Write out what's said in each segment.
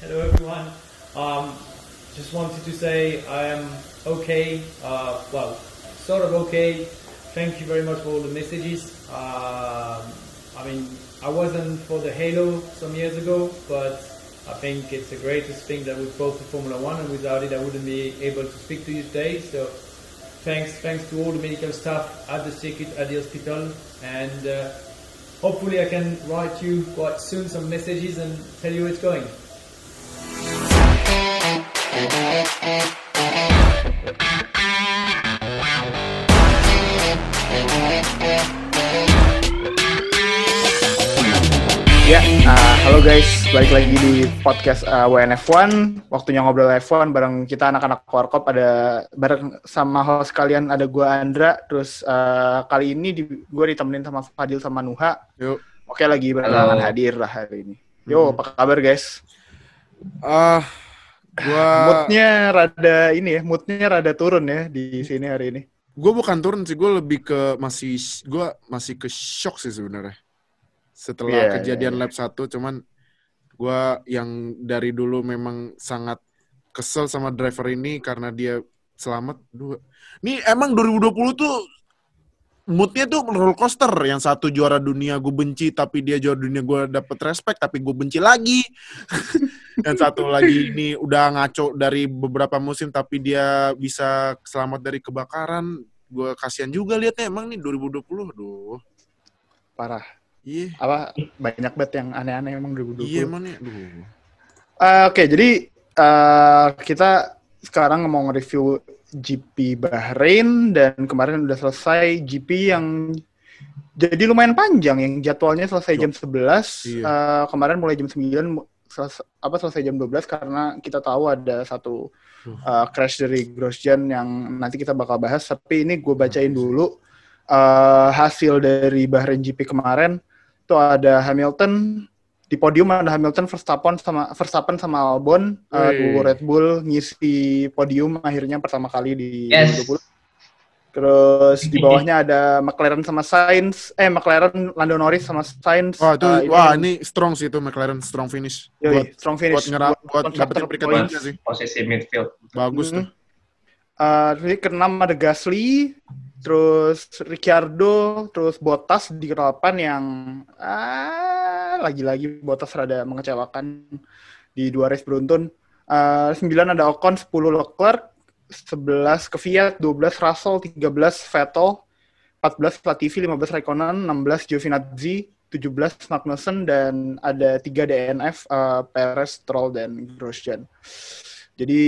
Hello everyone. Um, just wanted to say I am okay. Uh, well, sort of okay. Thank you very much for all the messages. Um, I mean, I wasn't for the Halo some years ago, but I think it's the greatest thing that we've brought to Formula One, and without it, I wouldn't be able to speak to you today. So, thanks, thanks to all the medical staff at the circuit, at the hospital, and uh, hopefully, I can write you quite soon some messages and tell you how it's going. Ya, uh, halo guys, balik lagi di podcast uh, WNF1. Waktunya ngobrol F1 bareng kita anak-anak Warkop ada bareng sama host kalian ada gua Andra, terus uh, kali ini di, gue ditemenin sama Fadil sama Nuha. Yuk. Oke lagi Halo. hadir lah hari ini. Yo, apa kabar guys? Ah, gua Moodnya rada ini ya, moodnya rada turun ya di sini hari ini. gua bukan turun sih, gua lebih ke masih gua masih ke shock sih sebenarnya. Setelah Iya, kejadian iya, lap 1 cuman gua yang dari dulu memang sangat kesel sama driver ini karena dia selamat dua. Nih emang 2020 tuh moodnya tuh roller coaster. Yang satu juara dunia gue benci tapi dia juara dunia gue dapet respect tapi gue benci lagi. yang satu lagi ini udah ngaco dari beberapa musim tapi dia bisa selamat dari kebakaran. Gue kasihan juga liatnya emang nih 2020. Aduh. Parah. Iya. Apa banyak banget yang aneh-aneh emang 2020. Iya emang nih. Aduh. Eh, Oke, jadi eh, kita sekarang mau nge-review GP Bahrain dan kemarin udah selesai GP yang jadi lumayan panjang yang jadwalnya selesai jam 11. Iya. Eh, kemarin mulai jam 9 mu- selesai, apa selesai jam 12 karena kita tahu ada satu eh, crash dari Grosjean yang nanti kita bakal bahas tapi ini gue bacain dulu eh, hasil dari Bahrain GP kemarin itu ada Hamilton di podium ada Hamilton, Verstappen sama Verstappen sama Albon, uh, duo Red Bull ngisi podium akhirnya pertama kali di Yes. 2020. Terus di bawahnya ada McLaren sama Sainz, eh McLaren Lando Norris sama Sainz. Wah itu Uh, wah ini strong sih itu McLaren strong finish. yoi, buat strong finish. buat ngera- buat dapetin peringkat tiga sih. posisi midfield. Bagus tuh. Mhm. Uh, terus keenam ada Gasly, terus Ricciardo, terus Bottas di ke-8 yang ah, lagi-lagi Bottas rada mengecewakan di dua race beruntun. Uh, 9 ada Ocon, 10 Leclerc, 11 ke Fiat, 12 Russell, 13 Vettel, 14 Latifi, 15 Raikkonen, 16 Giovinazzi, 17 Magnussen, dan ada 3 DNF, uh, Perez, Stroll, dan Grosjean. Jadi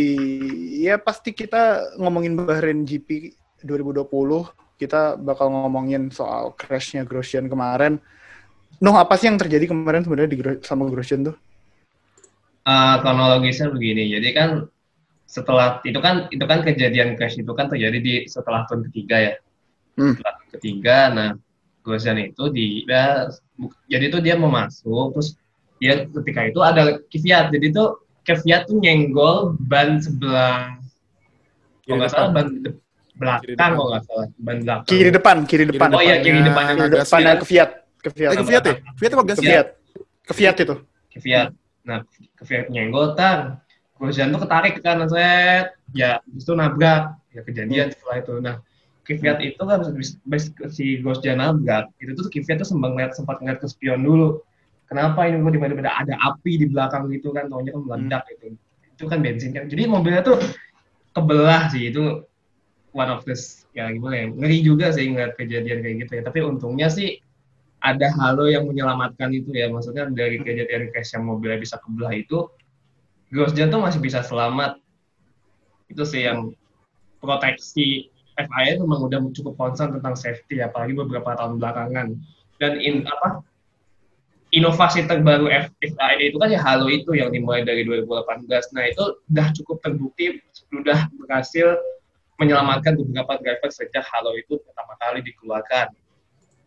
ya pasti kita ngomongin Bahrain GP 2020, kita bakal ngomongin soal crashnya Grosjean kemarin. Noh, apa sih yang terjadi kemarin sebenarnya di sama Grosjean tuh? Eh, kronologisnya begini, jadi kan setelah itu kan itu kan kejadian crash itu kan terjadi di setelah turn ketiga ya. Hmm. Setelah turn ketiga, nah Grosjean itu di ya, bu- jadi itu dia mau masuk terus dia ketika itu ada Kvyat, jadi itu Kvyat tuh nyenggol ban sebelah Kiri kalau nggak depan. salah ban de- Kiri belakang depan. kalau nggak salah ban belakang. Kiri depan, kiri depan. Oh iya, kiri depan. Kiri Gasly depan kan? ke Fiat, ke Fiat. Eh ke Fiat ya? Fiat apa Ke Gasly? Fiat. Ke Fiat itu. Kvyat. Nah, Kvyat nyenggol tar. Grosjean tuh ketarik ke kanan set. Ya, itu nabrak. Ya kejadian setelah itu. Nah, Kvyat itu kan habis- si Grosjean nabrak, itu tuh Kvyat tuh sempat ngeliat, sempat ngeliat ke spion dulu. Kenapa ini kok tiba-tiba ada api di belakang gitu kan, taunya kan meledak gitu. Itu kan bensin kan. Jadi mobilnya tuh kebelah sih itu one of this ya gimana ya ngeri juga sih ngeliat kejadian kayak gitu ya tapi untungnya sih ada halo yang menyelamatkan itu ya. Maksudnya dari kejadian crash yang mobilnya bisa kebelah itu Grosjean tuh masih bisa selamat. Itu sih yang proteksi FIA itu memang udah cukup concern tentang safety apalagi beberapa tahun belakangan. Dan in apa inovasi terbaru FIA itu kan ya halo itu yang dimulai dari 2018 nah itu udah cukup terbukti sudah berhasil menyelamatkan beberapa driver sejak halo itu pertama kali dikeluarkan.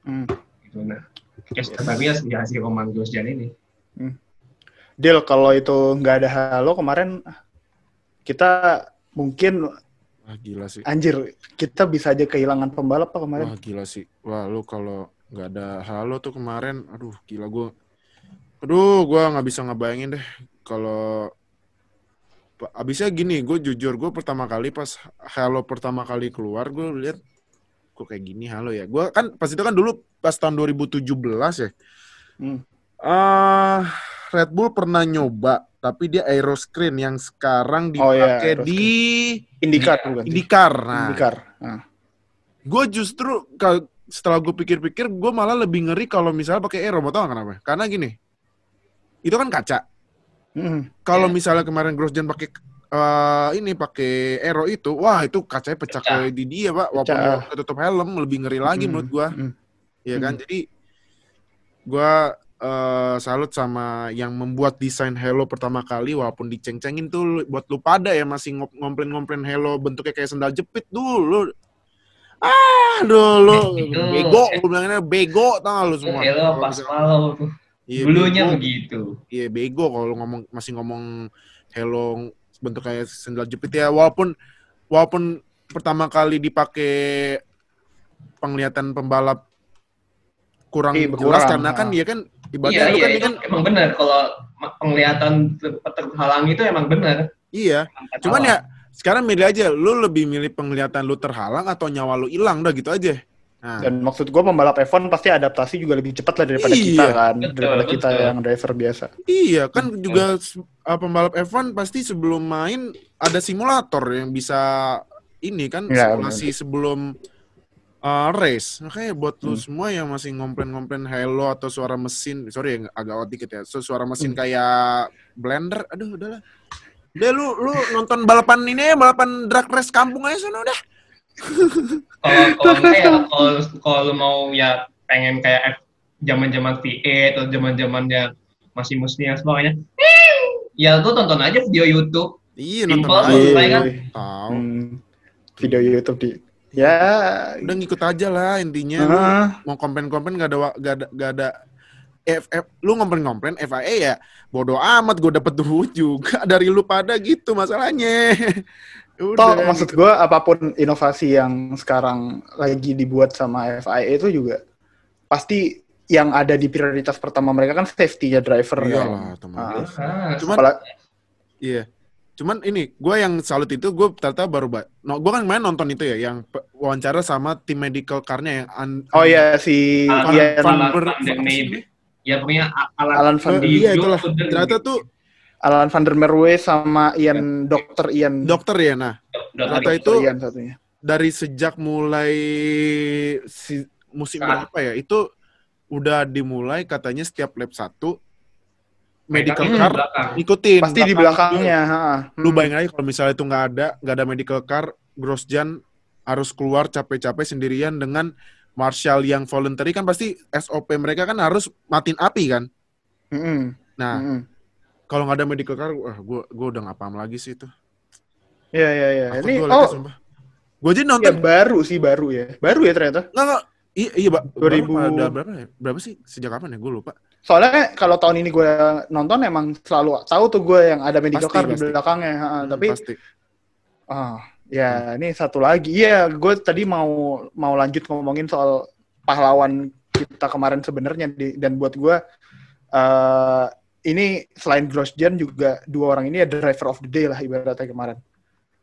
Hmm. Gitu nah case terbarunya ya si Roman Grosjean ini Deal kalau itu nggak ada halo kemarin kita mungkin Wah gila sih. anjir kita bisa aja kehilangan pembalap pak kemarin. Wah gila sih. Wah lu kalau nggak ada halo tuh kemarin, aduh gila gue. Aduh gue nggak bisa ngebayangin deh. kalau abisnya gini, gue jujur gue pertama kali pas Halo pertama kali keluar, gue lihat kok kayak gini Halo ya. Gue kan pas itu kan dulu pas tahun 2017 ya. Hmm. ah Red Bull pernah nyoba, tapi dia aeroscreen yang sekarang Oh, iya, dipakai di Indikar bukan? IndyCar. Nah, Indikar. Nah. gue justru setelah gue pikir-pikir, gue malah lebih ngeri kalau misalnya pakai aero. Mau tau kenapa? Karena gini, itu kan kaca. Hmm. Kalau Iya. misalnya kemarin Grosjean pakai eh, ini pakai aero itu, wah itu kacanya pecah Pecah. kayak di dia, Pak. Walaupun Pecah. dia tutup helm lebih ngeri lagi Hmm. menurut gua. Hmm. Iya kan? Hmm. Jadi gua eh, salut sama yang membuat desain Halo pertama kali walaupun diceng-cengin tuh buat lu pada ya masih ngomplain-ngomplain Halo bentuknya kayak sendal jepit dulu. Ah, dulu bego, gue bilangnya bego tau lu semua. Hello pas malam tuh. Iya, Dulunya bego. begitu. Iya bego kalau lu ngomong masih ngomong hello bentuk kayak sendal jepit ya. Walaupun walaupun pertama kali dipakai penglihatan pembalap kurang Iya, jelas berkurang, karena kan dia kan ibaratnya Iya, iya, kan, itu kan emang benar. Kalau penglihatan ter- terhalang itu emang benar. iya. Cuman ya sekarang milih aja. Lu lebih milih penglihatan lu terhalang atau nyawa lu hilang udah gitu aja nah Dan maksud gue pembalap F1 pasti adaptasi juga lebih cepat lah daripada Iya. kita kan, Betul, daripada kita betul. yang driver biasa. Iya kan juga s- uh, pembalap F1 pasti sebelum main ada simulator yang bisa ini kan Iya, simulasi sebelum uh, race. Makanya buat lu Hmm. semua yang masih ngomplain-ngomplain Halo atau suara mesin, sorry ya, agak out dikit ya. So, suara mesin Hmm. kayak blender, aduh udahlah. Udah lu lu nonton balapan ini ya, balapan drag race kampung aja sana udah. Kalau kalau enggak ya kalau mau ya pengen kayak F- zaman-zaman V8 atau zaman-zamannya masih musnya semuanya. Ya lu tonton aja video YouTube. Iya nonton Simple, aja. selesai kan? Tahu. Hmm, video YouTube di ya Udah ngikut aja lah intinya. Lu ah, mau komplain-komplain gak ada gak ada gak ada F, F- lu komplain-komplain FIA ya bodoh amat gue dapet duit juga dari lu pada gitu masalahnya toh udah maksud gue apa pun inovasi yang sekarang lagi dibuat sama FIA itu juga pasti yang ada di prioritas pertama mereka kan safety-nya driver iya kan. lah otomatis Ah, cuman Apalagi- iya cuman ini gue yang salut itu gue ternyata baru ba- no, gue kan main nonton itu ya yang wawancara sama tim medical car-nya yang an- oh ya si Alan Ian Van Alan Ber- Van der Meijden. Ya pokoknya A- Alan, Alan Van Eh, der iya Meijden, itulah udah ternyata gitu. tuh Alan van der Merwe sama Ian dokter Ian dokter ya nah Udah ternyata tadi. itu Ian satunya dari sejak mulai si musim Saat. berapa ya itu udah dimulai katanya setiap lap satu medical Hmm, car belakang. ikutin pasti di belakangnya ha. lu Hmm. bayangin aja kalau misalnya itu nggak ada nggak ada medical car Grosjean harus keluar capek-capek sendirian dengan Marshall yang voluntary kan pasti SOP mereka kan harus matiin api kan Mm-mm. nah Mm-mm. Kalau nggak ada medical car wah gue gue udah nggak paham lagi sih itu Iya iya iya. Ini gua oh gue aja ya nonton baru sih baru ya. Baru ya ternyata. nggak nggak iya iya Pak. 2000 berapa, berapa ya? berapa sih sejak kapan ya gue lupa Soalnya kalau tahun ini gue nonton emang selalu tahu tuh gue yang ada medical Pasti, car di belakangnya. ha, Hmm, Tapi pasti ah ya ini satu lagi. Iya, gue tadi mau mau lanjut ngomongin soal pahlawan kita kemarin sebenarnya dan buat gue eh ini selain Grosjean juga dua orang ini ya driver of the day lah ibaratnya kemarin.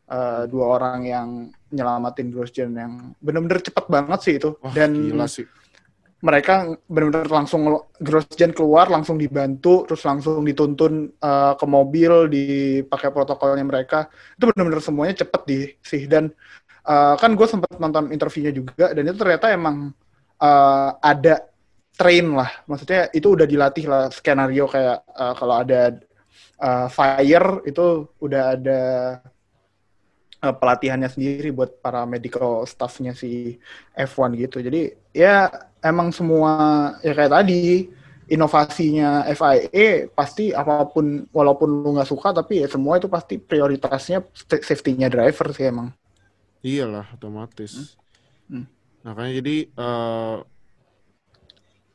Eh, dua orang yang nyelamatin Grosjean yang bener-bener cepet banget sih itu. Wah dan gila sih. mereka benar-benar langsung Grosjean keluar langsung dibantu terus langsung dituntun eh, ke mobil dipakai protokolnya mereka. Itu benar-benar semuanya cepet di sih. Dan eh, kan gue sempat nonton interviewnya juga dan itu ternyata emang eh, ada train lah maksudnya itu udah dilatih lah skenario kayak eh, kalau ada eh, fire itu udah ada eh, pelatihannya sendiri buat para medical staffnya si F1 gitu. Jadi ya emang semua ya kayak tadi inovasinya FIA pasti apa pun walaupun lu nggak suka tapi ya semua itu pasti prioritasnya safety-nya driver sih emang. iyalah otomatis Hmm. makanya jadi eh,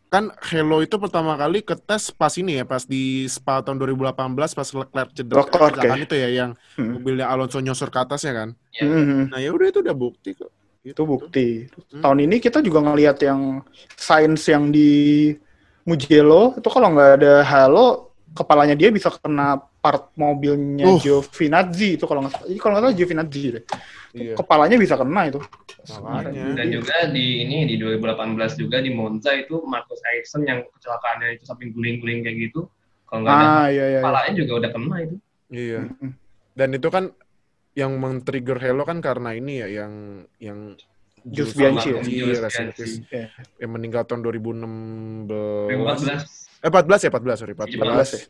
kan Hello itu pertama kali ke tes pas ini ya pas di Spa tahun 2018 pas Leclerc cedera kecelakaan ya. itu ya yang Hmm. mobilnya Alonso nyosor ke atasnya kan Ya. Mhm. nah ya udah itu udah bukti kok Itu bukti. Hmm. Tahun ini kita juga ngelihat yang sains yang di Mugello itu kalau nggak ada halo kepalanya dia bisa kena part mobilnya Uh. Giovinazzi itu kalau nggak salah. Ini kalau nggak salah Giovinazzi deh. Iya. Kepalanya bisa kena itu. Makanya. Dan juga di ini di 2018 juga di Monza itu Marcus Ericsson yang kecelakaannya itu sampai guling-guling kayak gitu. Kalau nggak Ah iya iya. iya. kepalanya juga udah kena itu. Iya. Dan itu kan yang men-trigger Hello kan karena ini ya yang yang Jules Jules Bianchi ya? Iya. yang meninggal tahun 2016 2014. eh 14 ya 14 sorry 14, 14 ya?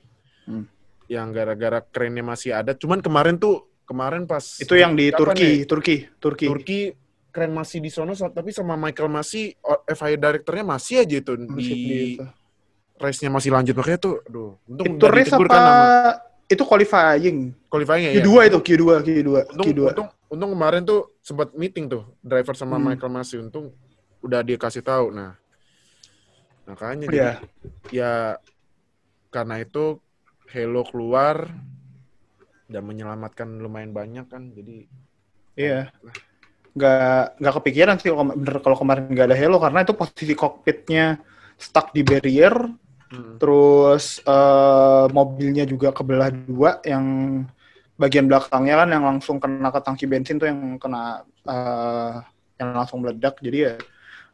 Hmm. Yang gara-gara kerennya masih ada cuman kemarin tuh kemarin pas Itu yang di Turki, ya? Turki, Turki. Turki keren masih di sono so- tapi sama Michael masih FIA directornya masih aja itu Masih di itu. race-nya masih lanjut makanya tuh aduh untung Itu race apa? kan sama Itu qualifying. qualifying ya Q2 itu, Q2, Q2, untung, Q2. untung, untung kemarin tuh sempat meeting tuh driver sama Hmm. Michael masih untung udah dia kasih tahu nah makanya Iya. jadi ya karena itu Halo keluar dan menyelamatkan lumayan banyak kan jadi Iya. Nggak, nggak kepikiran sih kalau bener kalau kemarin nggak ada Halo karena itu posisi kokpitnya stuck di barrier, hmm, terus eh, mobilnya juga kebelah dua yang bagian belakangnya kan yang langsung kena ke tangki bensin tuh yang kena eh, yang langsung meledak. Jadi ya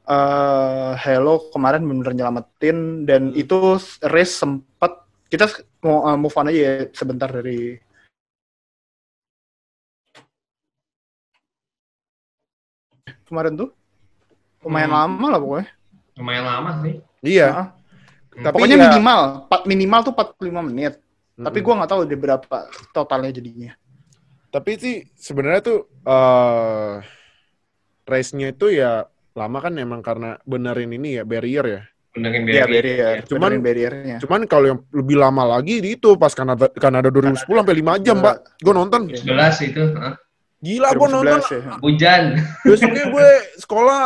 eh Halo kemarin bener nyelamatin dan Hmm. itu race sempat kita mau eh, move on aja ya sebentar dari kemarin tuh lumayan Hmm. lama lah pokoknya. Lumayan lama sih. iya Nah, tapi pokoknya ya- minimal, pa- minimal tuh 45 menit. Tapi Mm-mm. gua nggak tahu di berapa totalnya jadinya. tapi sih sebenarnya tuh eh race-nya itu ya lama kan emang karena benerin ini ya barrier ya Benerin Iya Barry. barrier, Cuman- benerin barriernya. Cuman kalau yang lebih lama lagi di itu pas Kanada Kanada 2010 sampai 5 jam, Iya. Pak. Gue nonton. 11 itu. hah? Gila gue nonton. 2011 ya. Hujan. Besoknya gue sekolah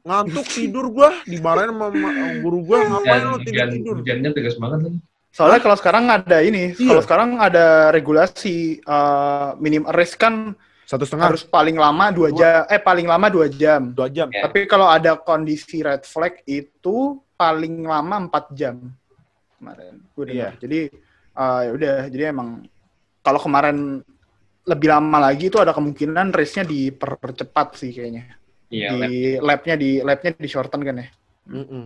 ngantuk tidur gue dimarahin sama ma- sama guru gue ngapain lo tidur hujan, tidur. hujannya tegas banget lagi. Soalnya kalau sekarang ada ini, Iya. kalau sekarang ada regulasi eh, minim race kan Satu setengah harus paling lama dua jam, eh paling lama dua jam. dua jam. Ya. Tapi kalau ada kondisi red flag itu paling lama empat jam kemarin. Gue dengar. Iya. Jadi eh, ya udah, jadi emang kalau kemarin lebih lama lagi itu ada kemungkinan race-nya dipercepat sih kayaknya. Iya, lab. di lab-nya di lab-nya di shorten kan ya. Mm-mm.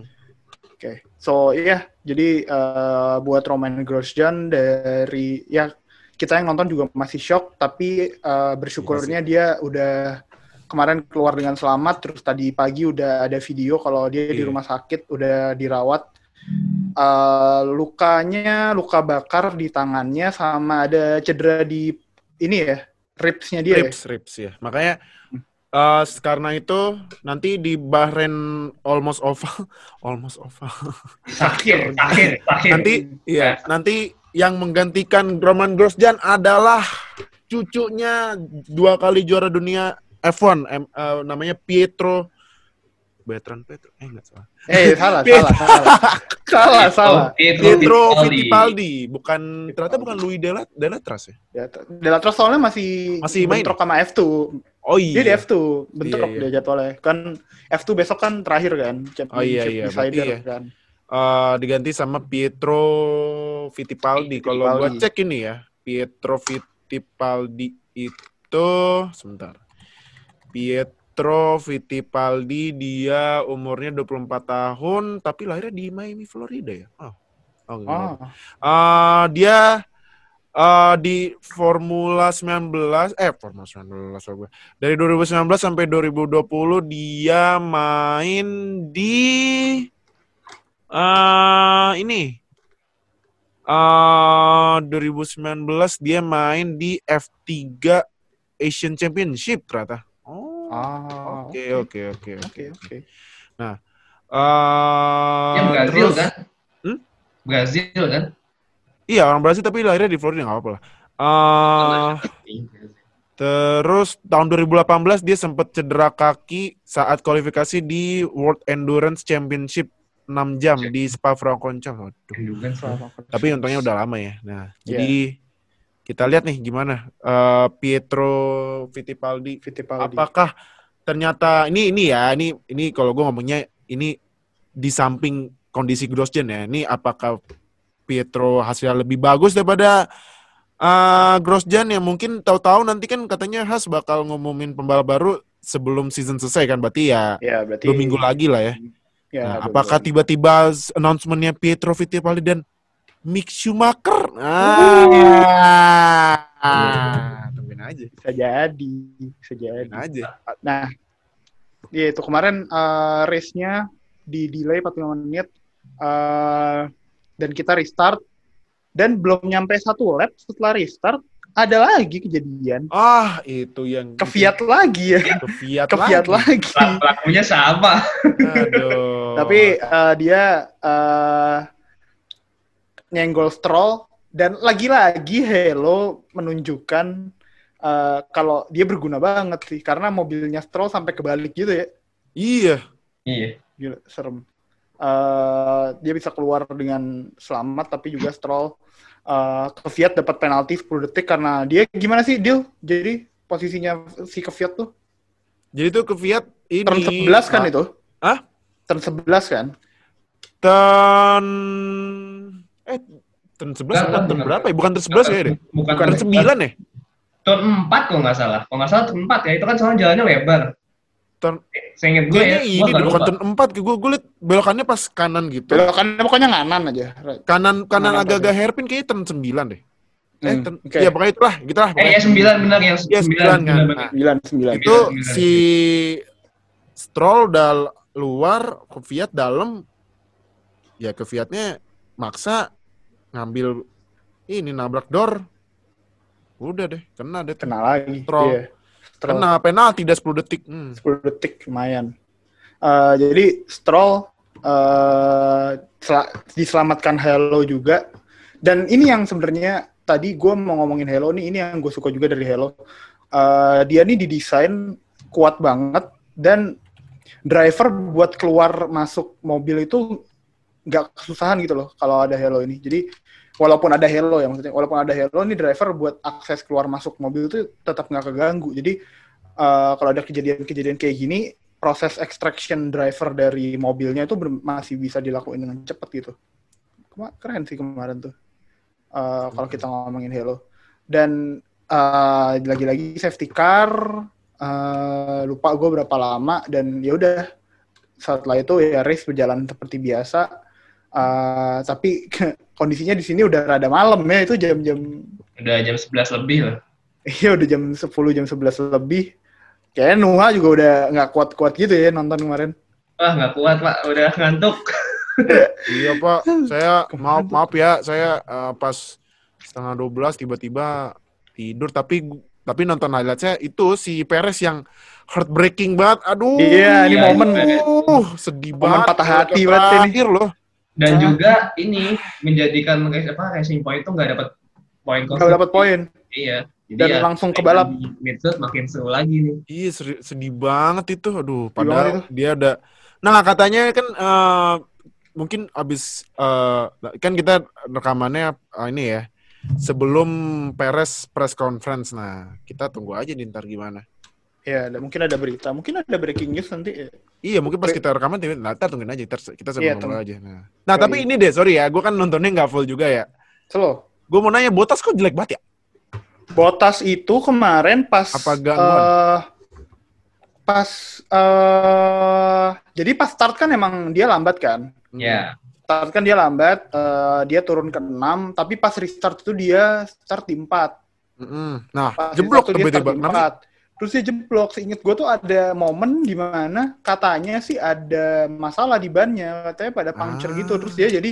Oke, so iya, jadi eh, buat Roman Grosjean dari ya kita yang nonton juga masih shock, tapi eh, bersyukurnya dia udah kemarin keluar dengan selamat, terus tadi pagi udah ada video kalau dia di Iya. rumah sakit udah dirawat. Eh, lukanya luka bakar di tangannya sama ada cedera di ini ya ribsnya dia. ya? Rips, rips ya. Makanya eh, karena itu nanti di Bahrain almost oval, almost oval. Terakhir, terakhir, terakhir. nanti ya, nanti yang menggantikan Roman Grosjean adalah cucunya dua kali juara dunia F1 em, eh, namanya Pietro Bertrand Pietro eh enggak salah Eh salah Pietro. salah salah salah salah. Pietro, Pietro Fittipaldi. Fittipaldi bukan ternyata bukan Louis Dela Delatras ya Ya, Delatros soalnya masih Masih main bentrok sama F2. oh iya Dia di F2, bentrok Iya, iya. dia jadwalnya. Kan F2 besok kan terakhir kan, Oh, iya, iya, Decider berarti ya. kan. Eh, diganti sama Pietro Fittipaldi. Kalau gua cek ini ya, Pietro Fittipaldi itu sebentar. Pietro Fittipaldi dia umurnya 24 tahun tapi lahirnya di Miami, Florida ya. Oh. Oh, enggak. Oh, Eh, dia eh, di Formula 19 eh Formula 19 maksud gue. Dari 2019 sampai 2020 dia main di eh ini eh 2019 dia main di F3 Asian Championship ternyata. Oh. ah, Oke, oke, oke, oke. Oke, oke. Eh Yang Brazil terus- kan? Hmm? Brazil kan? Iya, orang Brasil tapi lahirnya di Florida nggak apa-apa lah. Eh, Terus tahun 2018 dia sempat cedera kaki saat kualifikasi di World Endurance Championship 6 jam di Spa-Francorchamps. Waduh. Endurance. Tapi untungnya udah lama ya. Nah, Iya. jadi kita lihat nih gimana eh, Pietro Fittipaldi Fittipaldi. apakah ternyata ini ini ya, ini ini kalau gue ngomongnya ini di samping kondisi Grosjean ya. Ini apakah Pietro hasilnya lebih bagus daripada Ah, Grosjean ya mungkin tahu-tahu nanti kan katanya Has bakal ngumumin pembalap baru sebelum season selesai kan berarti ya Ya, berarti dua minggu lagi lah ya. Ya, Nah, apakah tiba-tiba announcementnya Pietro Fittipaldi dan Mick Schumacher? Ah, aja, lagi. Bisa jadi, bisa jadi. aja. Nah, ya itu kemarin eh, race-nya di delay 45 menit eh, dan kita restart dan belum nyampe satu lap setelah restart ada lagi kejadian Ah, itu yang ke Fiat lagi ya ke Fiat ke Fiat lagi. lagi. Pel- Pelakunya sama. Aduh. Tapi eh, dia eh, nyenggol Stroll dan lagi-lagi Hello menunjukkan eh, kalau dia berguna banget sih karena mobilnya Stroll sampai kebalik gitu ya. Iya. Iya. Gila, serem. Eh, dia bisa keluar dengan selamat, tapi juga Stroll eh, ke Fiat dapat penalti 10 detik karena dia gimana sih, Dil? Jadi posisinya si ke Fiat tuh Jadi tuh ke Fiat ini turn 11 kan ah, itu? Hah? Turn 11 kan? Turn eh turn 11 Enggak, bukan enggak, turn berapa ya? Bukan turn 11 ya deh. Bukan Turn 9 ya? Turn 4 kalau nggak salah. Kalau nggak salah turn 4 ya. Itu kan soalnya jalannya lebar. Turn Saya ingat gue ya. Ini deh, bukan turn 4 gue gue liat belokannya pas kanan gitu. Belokannya pokoknya nganan aja. Kanan kanan Kanan agak-agak hairpin kayaknya turn 9 deh. Eh, Hmm, turn, oke. ya pokoknya itulah, gitu lah. Eh, ya 9 benar yang 9. sembilan kan. 9, 9. itu sembilan. si Stroll dal luar ke Fiat dalam ya ke Fiatnya maksa ngambil ini nabrak door udah deh kena deh. Kena lagi. Stroll. Iya. Stroll. kena penalti dah 10 detik hmm. 10 detik lumayan. Eh, jadi Stroll eh, sel- diselamatkan Hello juga. Dan ini yang sebenarnya tadi gue mau ngomongin Hello nih, ini yang gue suka juga dari Hello. Eh, dia nih didesain kuat banget dan driver buat keluar masuk mobil itu nggak kesusahan gitu loh kalau ada Hello ini. Jadi walaupun ada Hello ya maksudnya, walaupun ada Hello nih driver buat akses keluar masuk mobil itu tetap nggak keganggu. Jadi eh, kalau ada kejadian-kejadian kayak gini, proses extraction driver dari mobilnya itu masih bisa dilakuin dengan cepat gitu. Keren sih kemarin tuh. Eh, kalau kita ngomongin Hello. Dan eh, lagi-lagi safety car, eh, lupa gue berapa lama dan ya udah setelah itu ya race berjalan seperti biasa. Eh, tapi kondisinya di sini udah rada malam ya itu jam-jam Udah jam 11 lebih lah. Iya udah jam 10 jam 11 lebih. Kayaknya Nuha juga udah nggak kuat-kuat gitu ya nonton kemarin. Wah, nggak kuat, Pak. Udah ngantuk. iya pak saya maaf maaf ya saya eh, pas setengah 12 tiba-tiba tidur tapi tapi nonton highlight saya itu si Perez yang heartbreaking banget aduh Iya, ini Iya, momen uh, sedih Momen banget patah hati banget ini. terakhir loh Dan Ah. juga ini menjadikan apa racing point itu nggak dapat poin nggak dapat poin Iya. Jadi dan ya, langsung ke balap. midfield makin seru lagi nih. Iya sedih, sedih banget itu, aduh. Padahal itu. dia udah. Nah katanya kan eh, mungkin abis eh, kan kita rekamannya eh, ini ya sebelum Perez press conference. Nah kita tunggu aja nih ntar gimana. Ya, ada, mungkin ada berita, mungkin ada breaking news nanti. ya. Iya mungkin pas kita rekaman, nah, ntar tungguin aja, ntar kita Iya, sama ngobrol tunggu. aja. Nah, nah tapi Yoi. ini deh, sorry ya, gue kan nontonnya nggak full juga ya. Slow. Gue mau nanya, Botas kok jelek banget ya? Botas itu kemarin pas Apa gangguan? eh, pas eh jadi pas start kan emang dia lambat kan. Ya. Start kan dia lambat, eh, dia turun ke 6, tapi pas restart itu dia start di 4. Mm-mm. Nah, Pas jeblok tiba-tiba. start di Kenapa? 4. Terus dia jeblok. Seinget gue tuh ada momen di mana katanya sih ada masalah di bannya, katanya pada puncture Ah. gitu. Terus dia jadi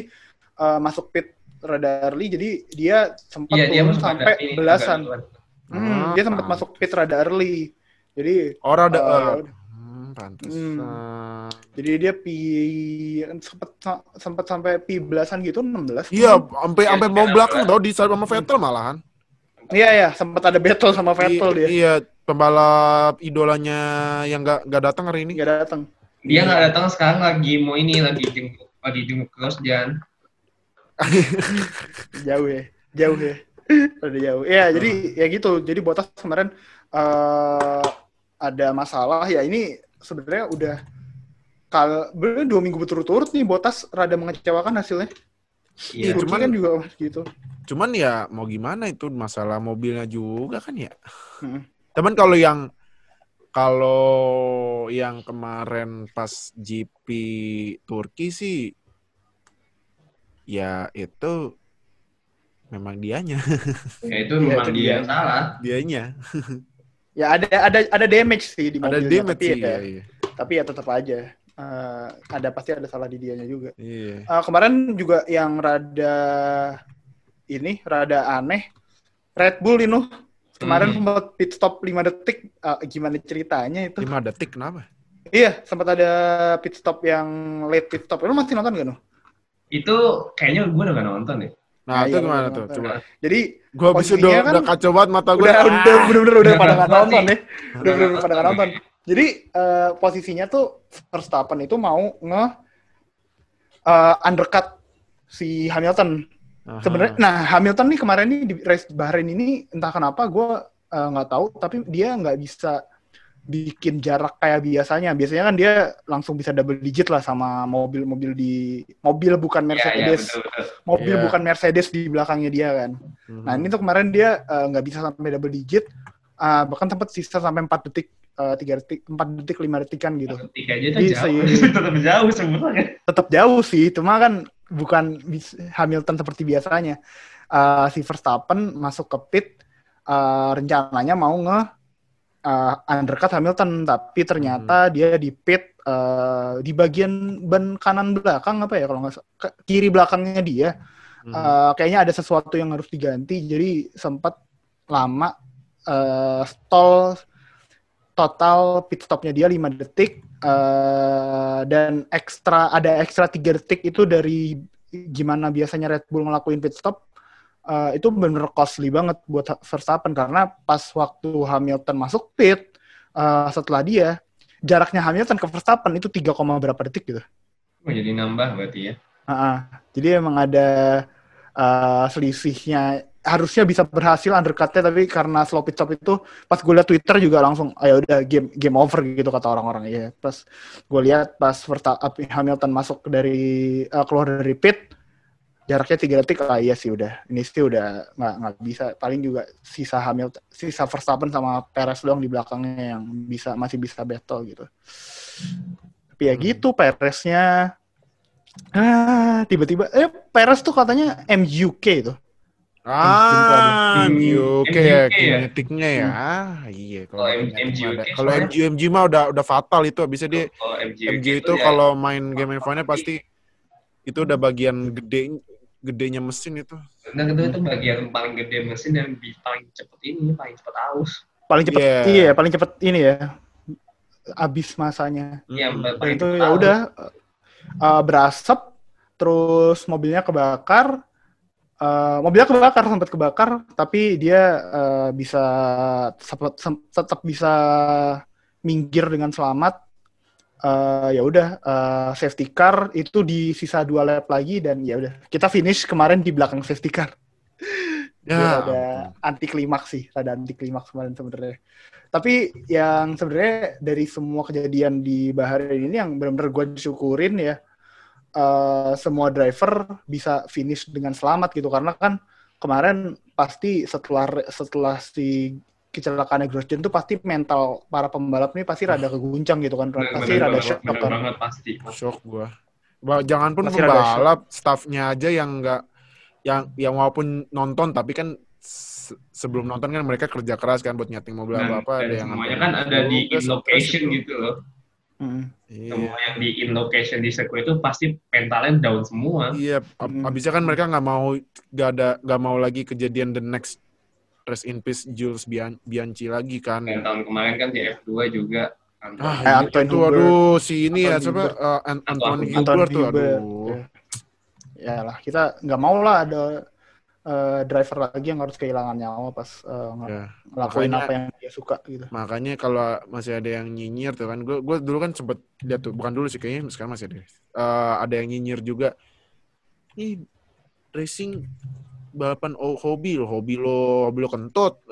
eh, masuk pit rada early, jadi dia sempat Iya, dia turun masuk sampai ini, belasan. Hmm, Ah, dia sempat masuk pit rada early. Jadi Orang ada. eh, eh, ya udah. hmm, pantesan. Hmm. jadi dia pi sempat sempat sampai pi belasan gitu 16. Iya, sampai Iya, sampai tiga mau enam belakang tau di sama Vettel malahan. Iya ya, sempat ada battle sama Vettel I- dia. Iya, pembalap idolanya yang nggak nggak datang hari ini. Nggak datang. Dia nggak datang sekarang lagi mau ini lagi jenguk lagi jenguk terus Jan. Jauh ya, jauh ya. Udah jauh. Ya, jadi ya gitu. Jadi Botas kemarin eh ada masalah ya ini sebenarnya udah kalau dua minggu berturut-turut nih Botas rada mengecewakan hasilnya. Iya, Turki cuman- kan juga gitu. Cuman ya mau gimana itu masalah mobilnya juga kan ya. Hmm. Teman kalau yang kalau yang kemarin pas GP Turki sih ya itu memang dianya, ya itu Iya, memang itu dia yang salah. dianya. Ya ada ada ada damage sih di Ada mobilnya, damage tapi sih ya, ya, iya. tapi ya tetap aja eh, ada pasti ada salah di dianya juga. Iya. Eh, kemarin juga yang rada ini rada aneh Red Bull ini kemarin Hmm. sempat pit stop 5 detik Eh, gimana ceritanya itu? 5 detik kenapa? Iya, sempat ada pit stop yang late pit stop. Lu masih nonton gak, Nuh? Itu kayaknya gue udah gak nonton deh. Nah, Nah, itu iya, gimana iya, tuh? Coba. Jadi Gua habis posisinya udah, kan udah kacau banget mata gue. udah udah bener-bener udah pada nggak Mati. nonton deh. Udah Udah bener-bener pada nggak nonton. Jadi eh, posisinya tuh Verstappen itu mau nge eh, undercut si Hamilton. Sebenarnya, nah Hamilton nih kemarin nih di race Bahrain ini entah kenapa gue eh, nggak tahu, tapi dia nggak bisa bikin jarak kayak biasanya. Biasanya kan dia langsung bisa double digit lah sama mobil-mobil di mobil bukan Iya, iya, Mercedes, betul, betul. mobil Iya. bukan Mercedes di belakangnya dia kan. Mhm. Nah ini tuh kemarin dia nggak bisa sampai double digit, eh, bahkan sempat sisa sampai 4 detik, eh, 3 detik, 4 detik, 5 detikan gitu. Tiga aja Jadi jauh. saya- Tetap jauh sebenarnya. Tetap jauh sih, cuma kan bukan Hamilton seperti biasanya. Eh, si Verstappen masuk ke pit, eh, rencananya mau nge eh, undercut Hamilton, tapi ternyata dia di pit eh, di bagian ban kanan belakang apa ya kalau nggak kiri belakangnya dia. Mhm. Eh, kayaknya ada sesuatu yang harus diganti jadi sempat lama eh, stall total pit stopnya dia 5 detik eh, dan ekstra ada ekstra 3 detik itu dari gimana biasanya Red Bull ngelakuin pit stop eh, itu bener costly banget buat Verstappen. Karena pas waktu Hamilton masuk pit eh, setelah dia jaraknya Hamilton ke Verstappen itu 3, koma berapa detik gitu. Oh, jadi nambah berarti ya. Ah, jadi emang ada uh, selisihnya harusnya bisa berhasil undercutnya tapi karena slow pit stop itu pas gue liat Twitter juga langsung ayo udah game game over gitu kata orang-orang. Ya pas gue lihat pas Hamilton masuk dari uh, keluar dari pit jaraknya tiga detik ah iya sih udah. Ini sih udah nggak nggak bisa. Paling juga sisa Hamilton sisa Verstappen sama Perez doang di belakangnya yang bisa masih bisa battle gitu. Tapi ya gitu Pereznya. Ah tiba-tiba eh Perez tuh katanya MUK itu Ah, Hmm, MGUK MGUK ya, ya? kinetiknya ya. Ah, iya. Kalau mah MGUK ada. Kalau soalnya- MG MG mah udah udah fatal itu. Bisa dia Kalau MG, MG itu ya, kalau main game F1-nya pasti itu udah bagian gede gedenya mesin itu. Nah, itu itu bagian paling gede mesin dan paling cepet ini, paling cepet aus. paling cepet Iya. iya paling cepet ini ya abis masanya Iya. Dan paling itu ya udah uh, berasap terus mobilnya kebakar Uh, mobilnya kebakar sempat kebakar tapi dia uh, bisa sempat tetap bisa minggir dengan selamat Uh, ya udah uh, safety car itu di sisa dua lap lagi dan ya udah kita finish kemarin di belakang safety car Ya. Ada anti klimaks sih, ada anti klimaks kemarin sebenarnya. Tapi yang sebenarnya dari semua kejadian di Bahrain ini yang benar-benar gue syukurin ya, eh, semua driver bisa finish dengan selamat gitu karena kan kemarin pasti setelah setelah si kecelakaan Grosjean tuh pasti mental para pembalap nih pasti rada keguncang gitu kan, Bener, pasti bener rada shock bener kan. banget pasti. Shock gua. Ba- Jangan pun rada pembalap, staffnya aja yang enggak yang yang walaupun nonton tapi kan se- sebelum nonton kan mereka kerja keras kan buat nyeting mobil Dan, apa apa ada yang semuanya kan ada di in location itu. gitu loh. Hmm. Iya. Semua yang di in location di sirkuit itu pasti mentalnya down semua. Iya, ab- Hmm. abisnya kan mereka nggak mau nggak ada nggak mau lagi kejadian the next rest in peace Jules Bian- Bianchi lagi kan. Dan tahun kemarin kan di F2 juga Anton. Ah, Eh, Antoine itu Hubert. aduh si ini ya Antoine siapa Hubert. eh, An- Antoine Antoine Hubert tuh aduh. Ya. Ya lah, kita nggak mau lah ada eh, driver lagi yang harus kehilangan nyawa pas ng- Ya. ngelakuin Makanya- apa yang dia suka gitu. Makanya kalau masih ada yang nyinyir tuh kan, gue dulu kan sempet lihat tuh, bukan dulu sih kayaknya sekarang masih ada. Eh, ada yang nyinyir juga. Ih, racing balapan oh, hobi lo, hobi lo, hobi lo kentut.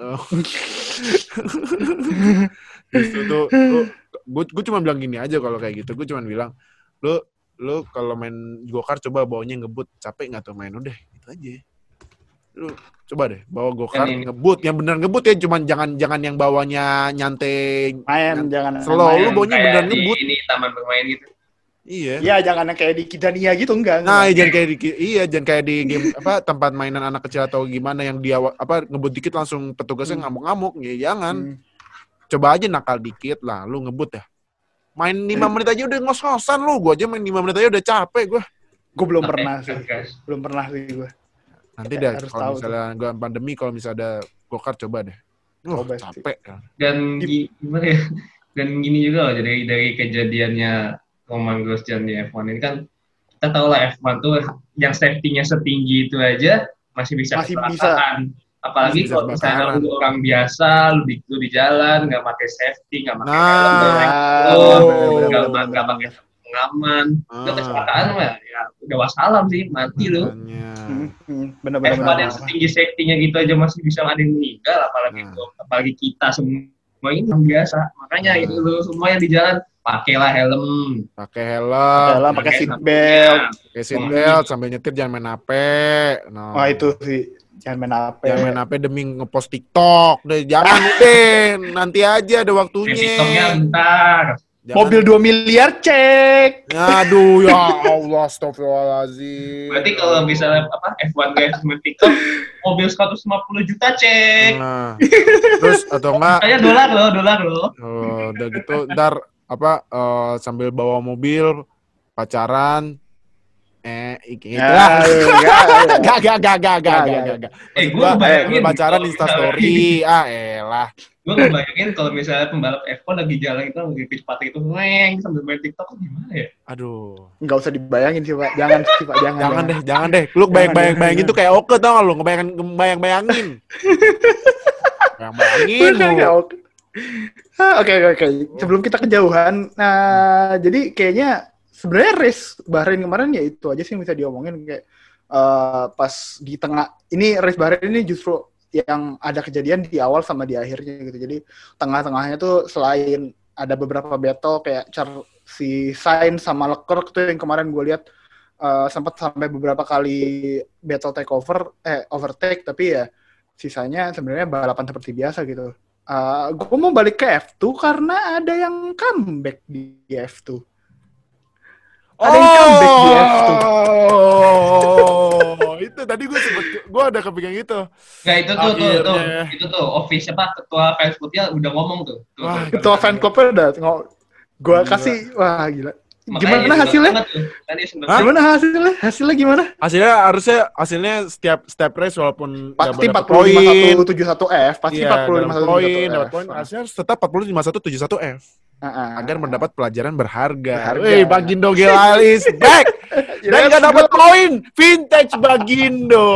Terus tuh, gue gue cuma bilang gini aja kalau kayak gitu, gue cuma bilang lo lu kalau main go-kart coba bawanya ngebut capek nggak tuh main udah itu aja lu coba deh bawa ini- ngebut yang bener ngebut ya cuman jangan jangan yang bawanya nyantai Main jangan Slow, main. lu beneran di ngebut. Ini taman bermain gitu. iya Iya, jangan yang kayak di Kidania gitu enggak. Nah, enggak. jangan kayak di iya, jangan kayak di game apa tempat mainan anak kecil atau gimana yang dia apa ngebut dikit langsung petugasnya Hmm. ngamuk-ngamuk. Ya jangan. Hmm. Coba aja nakal dikit lah, lu ngebut ya. Main 5 menit aja udah ngos-ngosan lu. Gua aja main 5 menit aja udah capek gua. Gue belum pernah sih. Belum pernah sih gue. Nanti Ya, deh kalau misalnya gua pandemi kalau misalnya ada go-kart coba deh. Wah, Coba sih. capek. kan. Dan gi- gimana ya? Dan gini juga loh, jadi dari kejadiannya Roman Grosjean di F1 ini kan kita tahu lah F1 tuh yang safety-nya setinggi itu aja masih bisa Masih kecelakaan. Apalagi Masih bisa kalau misalnya lu orang biasa, lu di, lu di jalan, nggak pakai safety, nggak pakai Nah. helm, nggak pakai pengaman, Ah. udah kecelakaan mah ya udah wassalam sih, mati lu. Hmm, hmm, Bener bener F1 bener. yang setinggi safety-nya gitu aja masih bisa ada yang meninggal, apalagi Nah. apalagi kita semua ini yang biasa. Makanya Nah. itu lu semua yang di jalan pakailah helm, Pakai helm, Jalan pakai seat belt. pakai seat belt sambil nyetir jangan main HP. No. Wah itu sih jangan main HP. Jangan main HP demi ngepost TikTok. Deh, jangan deh. Nanti aja ada waktunya. TikToknya bentar. Jangan- Mobil 2 miliar cek. Aduh ya Allah, astagfirullahaladzim. Berarti kalau misalnya apa F1 guys TikTok, mobil 150 juta cek. Nah, terus atau enggak Kayak dolar loh, dolar loh. oh, udah gitu ntar apa eh, sambil bawa mobil pacaran eh gitu lah. Ya, enggak, Gak, gak, gak, gak, gak, Gak, gak, gak. gak, gak. Eh, gue gua, bayangin pacaran kalau Insta misalnya- story, ah elah. Gue ngebayangin kalau misalnya pembalap F1 lagi jalan itu lagi kecepatan itu neng sambil main TikTok gimana ya? Aduh. Enggak usah dibayangin sih, Pak. Jangan sih, Pak. Jangan. Jangan deh, jangan deh. Lu bayang bayang bayangin tuh kayak oke tau gak lu ngebayang ngebayang bayangin. Bayang bayangin Oke, lu. oke. Ah, Oke, oke, oke. Sebelum kita kejauhan, nah jadi kayaknya sebenarnya race Bahrain kemarin ya itu aja sih yang bisa diomongin kayak eh, pas di tengah ini race Bahrain ini justru yang ada kejadian di awal sama di akhirnya gitu. Jadi tengah-tengahnya tuh selain ada beberapa battle kayak Char si Sainz sama Leclerc tuh yang kemarin gue lihat eh, sempat sampai beberapa kali battle takeover eh overtake tapi ya sisanya sebenarnya balapan seperti biasa gitu. Uh, gue mau balik ke F2 karena ada yang comeback di F2. Ada yang comeback di F2. Oh, itu tadi gue sempet, gue ada kepikiran gitu. Nggak itu tuh, tuh, tuh, itu tuh, office apa ketua fans clubnya udah ngomong tuh. tuh, Wah, tuh. Ketua fan clubnya udah ngo- gue kasih wah gila. Makanya Gimana hasilnya? Gimana hasilnya? Hasilnya gimana? Hasilnya harusnya hasilnya setiap setiap race walaupun Pasti dapat 45 171 F, pasti Iya, 45 dapat poin, 171 dapat F. poin. Hasilnya harus tetap 40 51 71 F Ah. agar mendapat pelajaran berharga. Berharga. Wih, Bagindo Gelal is back. Dan nggak dapat poin. Vintage Bagindo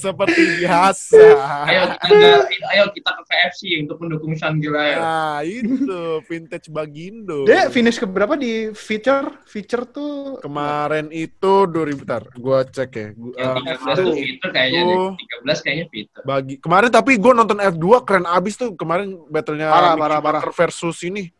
seperti biasa. Ayo kita ayo kita ke KFC untuk mendukung Sean Gillian. Nah, itu vintage Bagindo. Dia finish ke berapa di feature? Feature tuh Kemarin itu 2000 bentar, gua cek ya. Gua, eh, 13 tuh fitur kayaknya. Oh. 13 kayaknya fitur. bagi kemarin tapi gue nonton F2 keren abis tuh kemarin battlenya Parah, Mick parah, Schumacher versus ini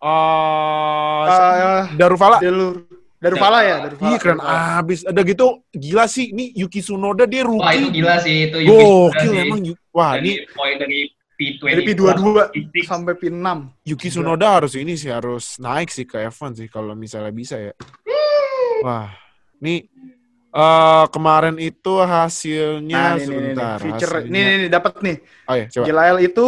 uh, uh, Darufala Delur Darufala ya, Darufala. iya keren Darufala. abis ada gitu gila sih ini Yuki Tsunoda dia Wah itu rookie gila sih itu Yuki Tsunoda gokil sih. emang wah dari ini poin dari P20 Dari P22 P6. sampai P6. Yuki Tsunoda harus ini sih harus naik sih ke F1 sih kalau misalnya bisa ya wah ini eh kemarin itu hasilnya Nah, ini, ini, ini, sebentar feature hasilnya. ini, ini, ini dapat nih. oh ya coba Gilael itu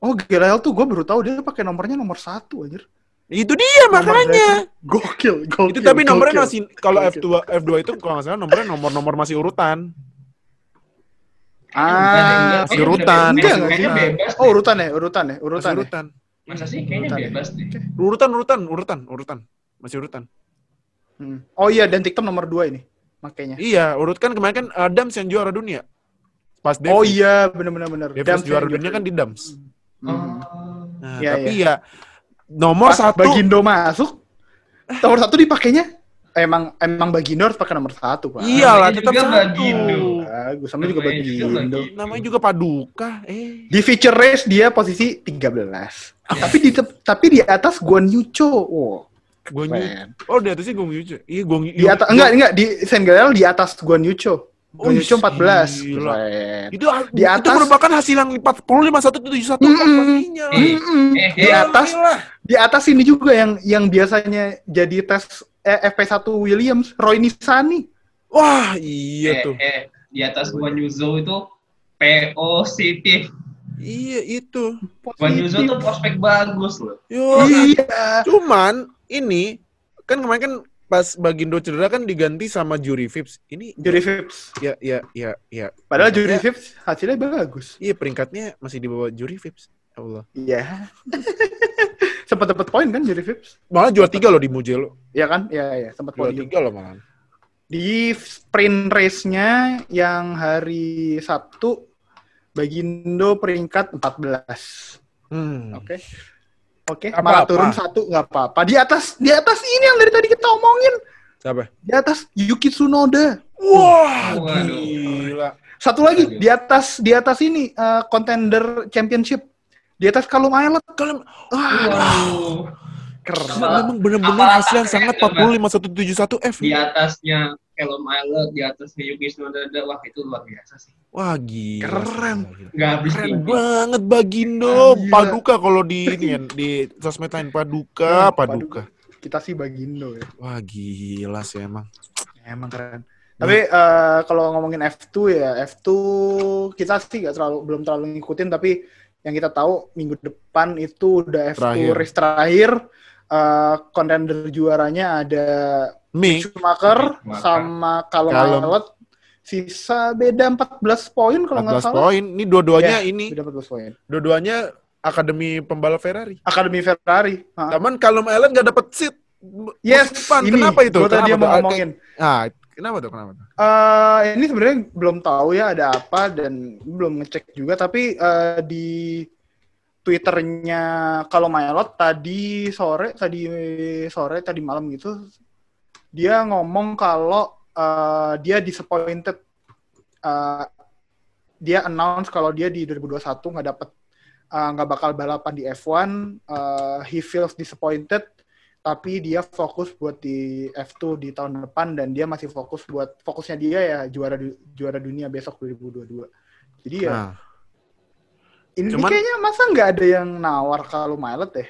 Oh, Gilael tuh gue baru tahu dia pakai nomornya nomor satu anjir. itu dia Nomor makanya Gokil, gokil. itu tapi nomornya gokil. masih kalau Gokil. F2 F2 itu kalau nggak salah nomornya nomor-nomor masih urutan Ah, masih urutan, enggak, masih enggak urutan. bebas Oh, urutan ya, urutan ya, Masih urutan. ya? urutan. Masa sih kayaknya Urutan ya? bebas deh. Urutan, urutan, urutan, urutan. Masih urutan. Hmm. Oh iya, dan TikTok nomor dua ini makanya. Iya, urut kan kemarin kan Adams yang juara dunia. Pas Davis. Oh iya. Davis Dams juara dunia kan di Dams. Hmm. Oh. Nah, Iya, tapi ya nomor Pas satu. Bagindo masuk, nomor satu dipakainya emang emang Bagindo harus pakai nomor satu pak. Iya lah, Namanya tetap juga satu. Bagindo. Bagus, sama juga Bagindo. Bagindo. Namanya juga Paduka. Eh. Di feature race dia posisi 13. Tapi di tapi di atas Guan Yucho. Wow, Guan Yu. Keren. Oh, di atasnya Gong Yu. Iya, Gong Yu. Di atas enggak enggak di Sengal di atas Guan Yucho. Oh, Yucho 14. gila. Keren. Itu Di itu atas- merupakan hasil yang 40 51 71 Mm-mm. pastinya. Eh, Mm-mm. eh, Di eh, atas Gila. di atas ini juga yang yang biasanya jadi tes eh, FP1 Williams, Roy Nisani. Wah, iya eh, tuh. eh, di atas Guan Yuzo itu P positif. Iya, itu. Guan Yuzo tuh prospek bagus loh. Yo, Iya. cuman ini kan kemarin kan pas Bagindo cedera kan diganti sama Juri Vips. Ini Juri Vips. ya ya ya ya. Padahal Juri Vips hasilnya bagus. Iya, peringkatnya masih di bawah Juri Vips. Ya Allah. Iya. sempat dapat poin kan Juri Vips? Malah juara tiga loh di Mugello. Iya kan? Iya, iya, sempat Juara tiga loh malah. Di sprint race-nya yang hari Sabtu Bagindo peringkat 14. Hmm. Oke. Oke, Apa-apa. malah turun satu nggak apa-apa. Di atas di atas ini yang dari tadi kita omongin. Siapa? Di atas Yuki Tsunoda. Wah, Waduh. gila. Satu lagi di atas di atas ini eh, contender championship. Di atas Kalum Islet. Kalau Wah, Waduh. keren. memang benar-benar Apa- hasil yang sangat 40 5171 F. Di atasnya Callum Islet, di atasnya Yuki Tsunoda, wah itu luar biasa sih. Wah, gila. Keren. Nggak habis Keren ini. banget Bagindo. Gila. Paduka kalau di ini ya, di sosmed lain Paduka, Paduka. Kita sih Bagindo ya. Wah, gila sih emang. Emang keren. Tapi eh, kalau ngomongin F2 ya, F2 kita sih nggak terlalu belum terlalu ngikutin tapi yang kita tahu minggu depan itu udah F2 Terakhir. race terakhir. Eh, Contender juaranya ada Mi, Schumacher Schumacher. sama Callum. Islet. Sisa beda 14 poin kalau nggak 14 salah. poin. Ini dua-duanya Ya, ini, Beda 14 poin. dua-duanya akademi pembalap Ferrari. Akademi Ferrari. Ah. Taman kalau Allen nggak dapet seat. Yes, Depan. ini Kenapa itu? gua tadi Kenapa mau tuh? ngomongin. Ah, kenapa tuh? Kenapa tuh? Eh, ini sebenarnya belum tahu ya ada apa dan belum ngecek juga tapi eh, di Twitternya kalau Mailot tadi sore tadi sore tadi malam gitu dia ngomong kalau eh, dia disappointed Eh, dia announce kalau dia di 2021 nggak dapet eh, nggak bakal balapan di F1 eh, he feels disappointed tapi dia fokus buat di F2 di tahun depan dan dia masih fokus buat fokusnya dia ya juara du- juara dunia besok 2022. Jadi ya Nah, ini cuman- kayaknya masa nggak ada yang nawar kalau Milet ya?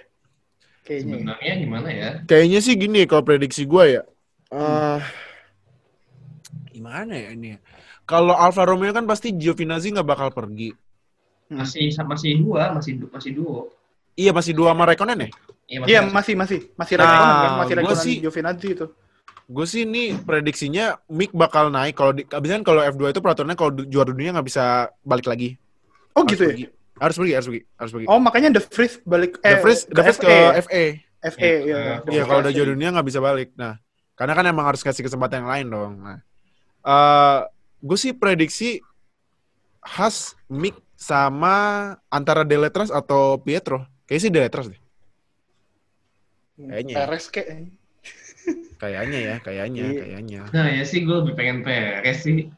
Kayaknya. ya. Sebenarnya gimana ya? kayaknya sih gini kalau prediksi gue ya. Eh, gimana ya ini? ya? Kalau Alfa Romeo kan pasti Giovinazzi nggak bakal pergi. Hmm. Masih masih dua, masih du- masih duo. Iya masih dua sama Raikkonen ya? Iya masih masih masih Nah, Raikkonen kan masih gua Raikkonen sih- Giovinazzi itu. Gue sih ini prediksinya Mick bakal naik kalau di, abisan kalau F2 itu peraturannya kalau du- juara dunia nggak bisa balik lagi. Oh Harus gitu ya? pergi. Harus pergi, harus pergi, harus pergi. Oh makanya The Vries balik The Vries, The Vries ke FA. FA. FA Iya, ya. iya, Iya, kalau udah juara dunia nggak bisa balik. Nah, karena kan emang harus kasih kesempatan yang lain dong. Nah, eh gue sih prediksi Has, Mick sama antara Deletras atau Pietro. Kayaknya sih Deletras deh. Kayaknya ya. Perez kayak Kayaknya ya, kayaknya, Iya. kayaknya. Nah ya sih gue lebih pengen Perez sih.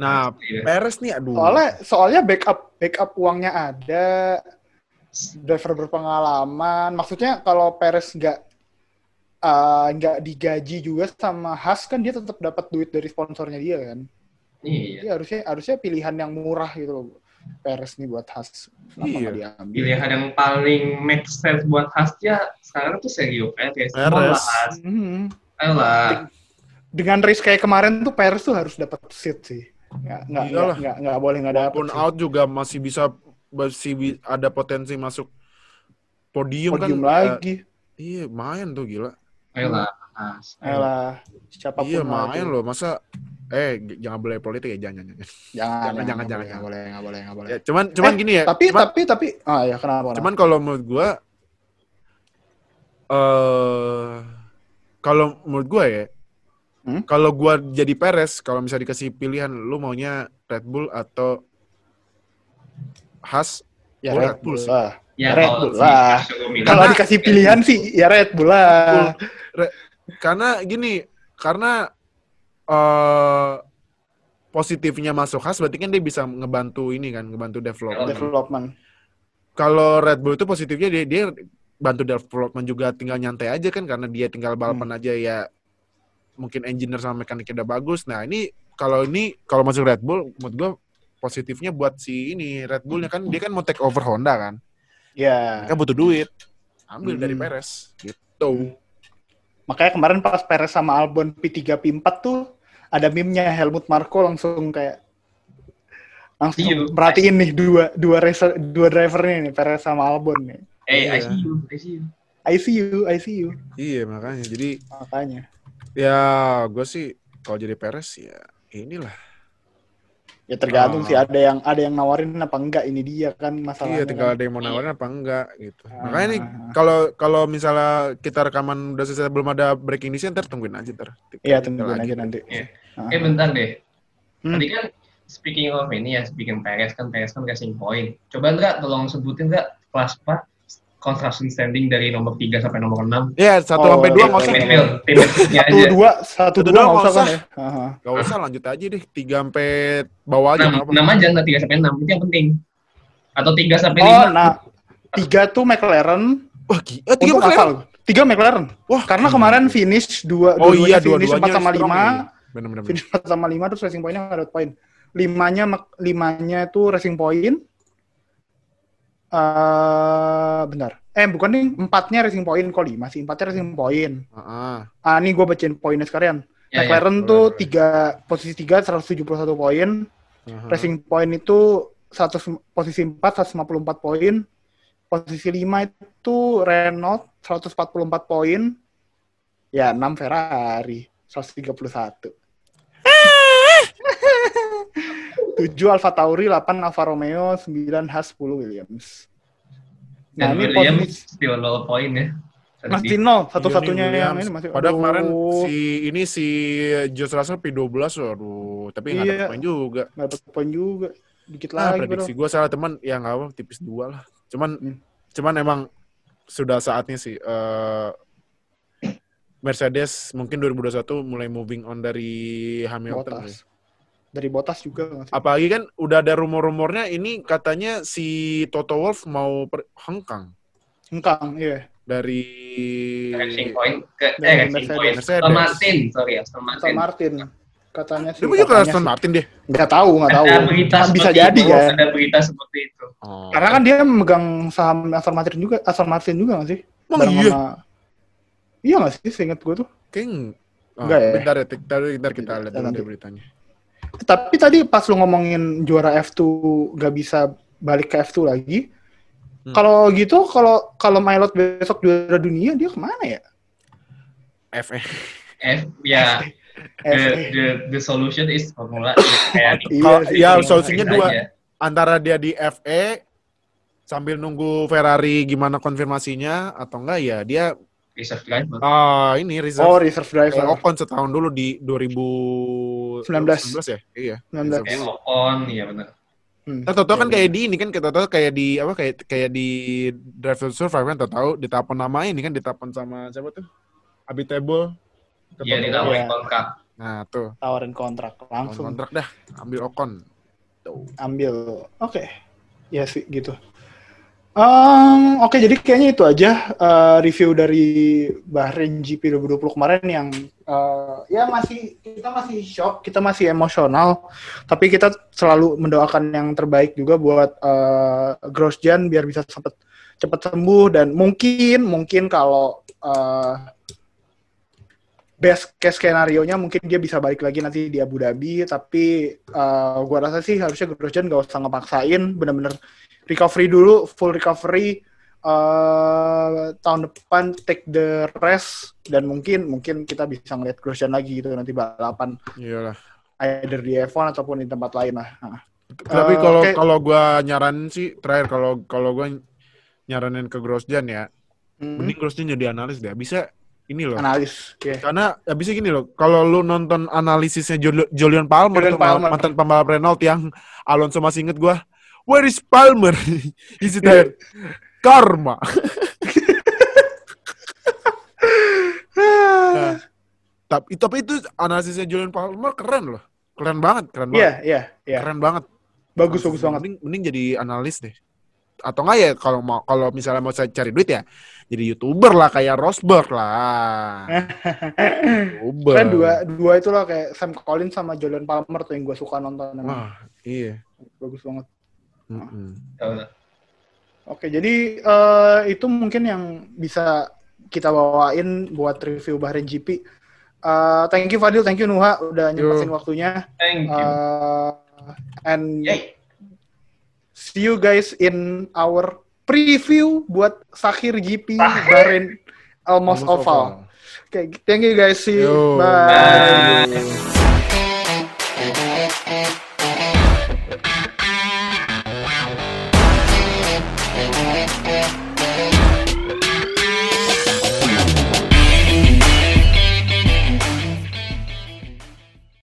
Nah, Iya. Perez nih, aduh. soalnya soalnya backup backup uangnya ada driver berpengalaman maksudnya kalau Perez nggak uh, nggak digaji juga sama Haas kan dia tetap dapat duit dari sponsornya dia kan Iya. jadi harusnya harusnya pilihan yang murah gitu loh Perez nih buat Haas Kenapa Iya. Pilihan yang paling make sense buat Haas ya sekarang tuh Sergio Perez. Perez. Mau lah Haas. Hmm. Ayolah. dengan race kayak kemarin tuh Perez tuh harus dapat seat sih nggak nggak Iyalah. nggak nggak nggak boleh nggak dapat sih. out juga masih bisa masih ada potensi masuk podium, podium kan. lagi Eh, iya, main tuh gila. Ayolah Haas. Ayolah, siapa pun iya, lah main itu. loh. Masa eh jangan boleh politik ya, jangan jangan. jangan. jangan Jangan, jangan jangan, jangan, boleh, jangan. nggak boleh nggak boleh Ya, cuman cuman Eh, gini ya. tapi cuman, tapi tapi ah ya kenapa kenapa? cuman kalau menurut gua eh kalau menurut gua ya Hmm? kalau gua jadi Perez kalau misalnya dikasih pilihan lu maunya Red Bull atau Haas ya gua Red Bull sih. lah Ya Red kalau Bull lah. Kalau dikasih pilihan sih ya Red Bull lah. Karena gini karena eh positifnya masuk Haas berarti kan dia bisa ngebantu ini kan ngebantu development. Development. Kalau Red Bull itu positifnya dia dia bantu development juga tinggal nyantai aja kan karena dia tinggal balapan aja ya mungkin engineer sama mekaniknya udah bagus. Nah ini kalau ini kalau masuk Red Bull, menurut gue positifnya buat si ini Red Bullnya kan dia kan mau take over Honda kan, Ya. mereka butuh duit, ambil Hmm. dari Perez gitu. Makanya kemarin pas Perez sama Albon P3 P4 tuh ada meme-nya Helmut Marko langsung kayak langsung Iya. perhatiin nih dua dua racer dua drivernya nih Perez sama Albon nih. Eh, Iya. I see you, I see you. I see you, I see you. Iya makanya jadi Makanya. ya gue sih kalau jadi Perez ya inilah. Ya tergantung Oh. sih ada yang ada yang nawarin apa enggak ini dia kan masalahnya. Iya tinggal kan. ada yang mau nawarin apa enggak gitu. Ah. Makanya nih kalau kalau misalnya kita rekaman udah selesai belum ada breaking news ntar tungguin aja ntar. Iya tungguin lagi. aja nanti. Iya. Ah. Eh bentar deh. Hmm. Tadi kan speaking of ini ya, speaking Perez kan Perez kan racing point. Coba enggak tolong sebutin enggak kelas apa construction standing dari nomor 3 sampai nomor 6. Iya satu Oh, sampai dua iya, nggak usah. Tim midfield, tim midfieldnya Satu aja. dua satu Satu dua dua nggak nggak usah kan usah. ya. Aha. Gak usah lanjut aja deh tiga sampai bawah aja. 6, nggak apa. 6 aja enggak 3 sampai 6, itu yang penting. Atau 3 sampai Oh 5. nah tiga tuh McLaren. Wah gila. Eh, tiga Untuk McLaren. hafal. Tiga McLaren. Wah. Karena kemarin finish dua Oh dua-duanya iya finish dua-duanya empat sama strong lima. nih. Bener-bener. Finish 4 sama 5 terus racing point-nya nggak dapat poin. Limanya mak- limanya itu racing point. Eh benar. Eh bukan nih, empatnya racing point kok lima sih. Empatnya racing point. Heeh. Ah, ini gue bacain poinnya sekalian. Ya, ya, McLaren boleh, tuh tiga posisi tiga 171 poin. Heeh. Racing point itu 100 posisi 4 154 poin. Posisi 5 itu Renault 144 poin. Ya, 6 Ferrari 131. 7 Alfa Tauri, 8 Alfa Romeo, 9 Haas, 10 Williams. Nah, Dan ini Williams posisi still 0 poin ya. masih nol, satu-satunya Johnny yang ini masih. Padahal kemarin Aduh, si ini si George Russell P12 waduh, tapi nggak Iya. dapat poin juga. nggak dapat poin juga. Dikit Nah, lagi, prediksi gue salah teman ya nggak apa tipis dua lah. Cuman Hmm. cuman emang sudah saatnya sih eh, Mercedes mungkin 2021 mulai moving on dari Hamilton. Botas. Dari Botas juga nggak sih? Apalagi kan udah ada rumor-rumornya ini katanya si Toto Wolff mau per- hengkang Engkang, iya. dari Racing point ke Dari eh racing Mercedes. point. Mercedes. Aston Martin, sorry Aston Aston Martin. Martin. Katanya sih. Dia punya ke Aston. Martin deh. Nggak tahu, nggak tahu. Ada berita Kan bisa jadi itu, kan. Ada berita seperti itu. Oh. Karena kan dia megang saham Aston Martin juga, Aston Martin juga nggak sih? Emang Bareng iya? sama- Iya nggak sih, seingat gue tuh. Kayak oh, Enggak ya? Bentar ya, bentar, bentar kita lihat dulu beritanya. Tapi tadi pas lu ngomongin juara F2 nggak bisa balik ke F2 lagi. Hmm. Kalau gitu, kalau kalau Milot besok juara dunia, dia ke mana ya? FE. F ya the, the the solution is formula ya, kayak Iya ya, Ini solusinya aja. dua. Antara dia di FE sambil nunggu Ferrari gimana konfirmasinya atau enggak ya dia Reserve driver. ah ini reserve Oh, reserve driver. Ocon setahun dulu di 2019 ya? Iya. 19. Kayak Ocon, iya benar. Hmm. Nah, tau kan kayak di ini kan kita tahu kayak di apa kayak kayak di Drive to Survive kan tahu ditapan nama ini kan ditapan sama siapa tuh? Habitable. Iya ditawarin Iya. kontrak. Nah, tuh. tawarin kontrak langsung Kontrak dah, ambil Ocon. Tuh. ambil oke ya sih gitu Em, oke jadi kayaknya itu aja eh, review dari Bahrain GP 2020 kemarin yang eh, ya masih kita masih shock kita masih emosional tapi kita selalu mendoakan yang terbaik juga buat eh, Grosjean biar bisa cepat cepat sembuh dan mungkin mungkin kalau eh, best case skenario-nya mungkin dia bisa balik lagi nanti di Abu Dhabi tapi uh, gua rasa sih harusnya Grosjean gak usah ngepaksain bener-bener recovery dulu full recovery uh, tahun depan take the rest dan mungkin mungkin kita bisa ngeliat Grosjean lagi gitu nanti balapan Iyalah. either di F1 ataupun di tempat lain lah Nah, Tapi Eh, kalau oke. kalau gua nyaranin sih terakhir kalau kalau gua nyaranin ke Grosjean ya, hmm, mending Grosjean jadi analis deh. Bisa ini loh. analis ya Karena ya bisa gini loh, kalau lu nonton analisisnya Jul- Julian Palmer, Julian Palmer. mantan pembalap Renault yang Alonso masih inget gua, where is Palmer? Is it there? Karma. Nah, tapi tapi itu analisisnya Julian Palmer keren loh, keren banget, keren iya banget, iya iya keren banget. bagus bagus banget Mending, mending jadi analis deh. atau enggak ya kalau mau kalau misalnya mau saya cari duit ya jadi youtuber lah kayak Rosberg lah. youtuber. Kan dua dua itu lah kayak Sam Collins sama Jordan Palmer tuh yang gue suka nonton. Wah, iya. Bagus banget. Ya. Oke, jadi eh, itu mungkin yang bisa kita bawain buat review Bahrain GP. Eh, thank you Fadil, thank you Nuha udah nyempetin waktunya. Thank you. Eh, and Yay. see you guys in our preview buat Sakhir GP Bahrain Almost Almost Oval. oval. Oke, thank you guys. See you. Yo. Bye. Bye.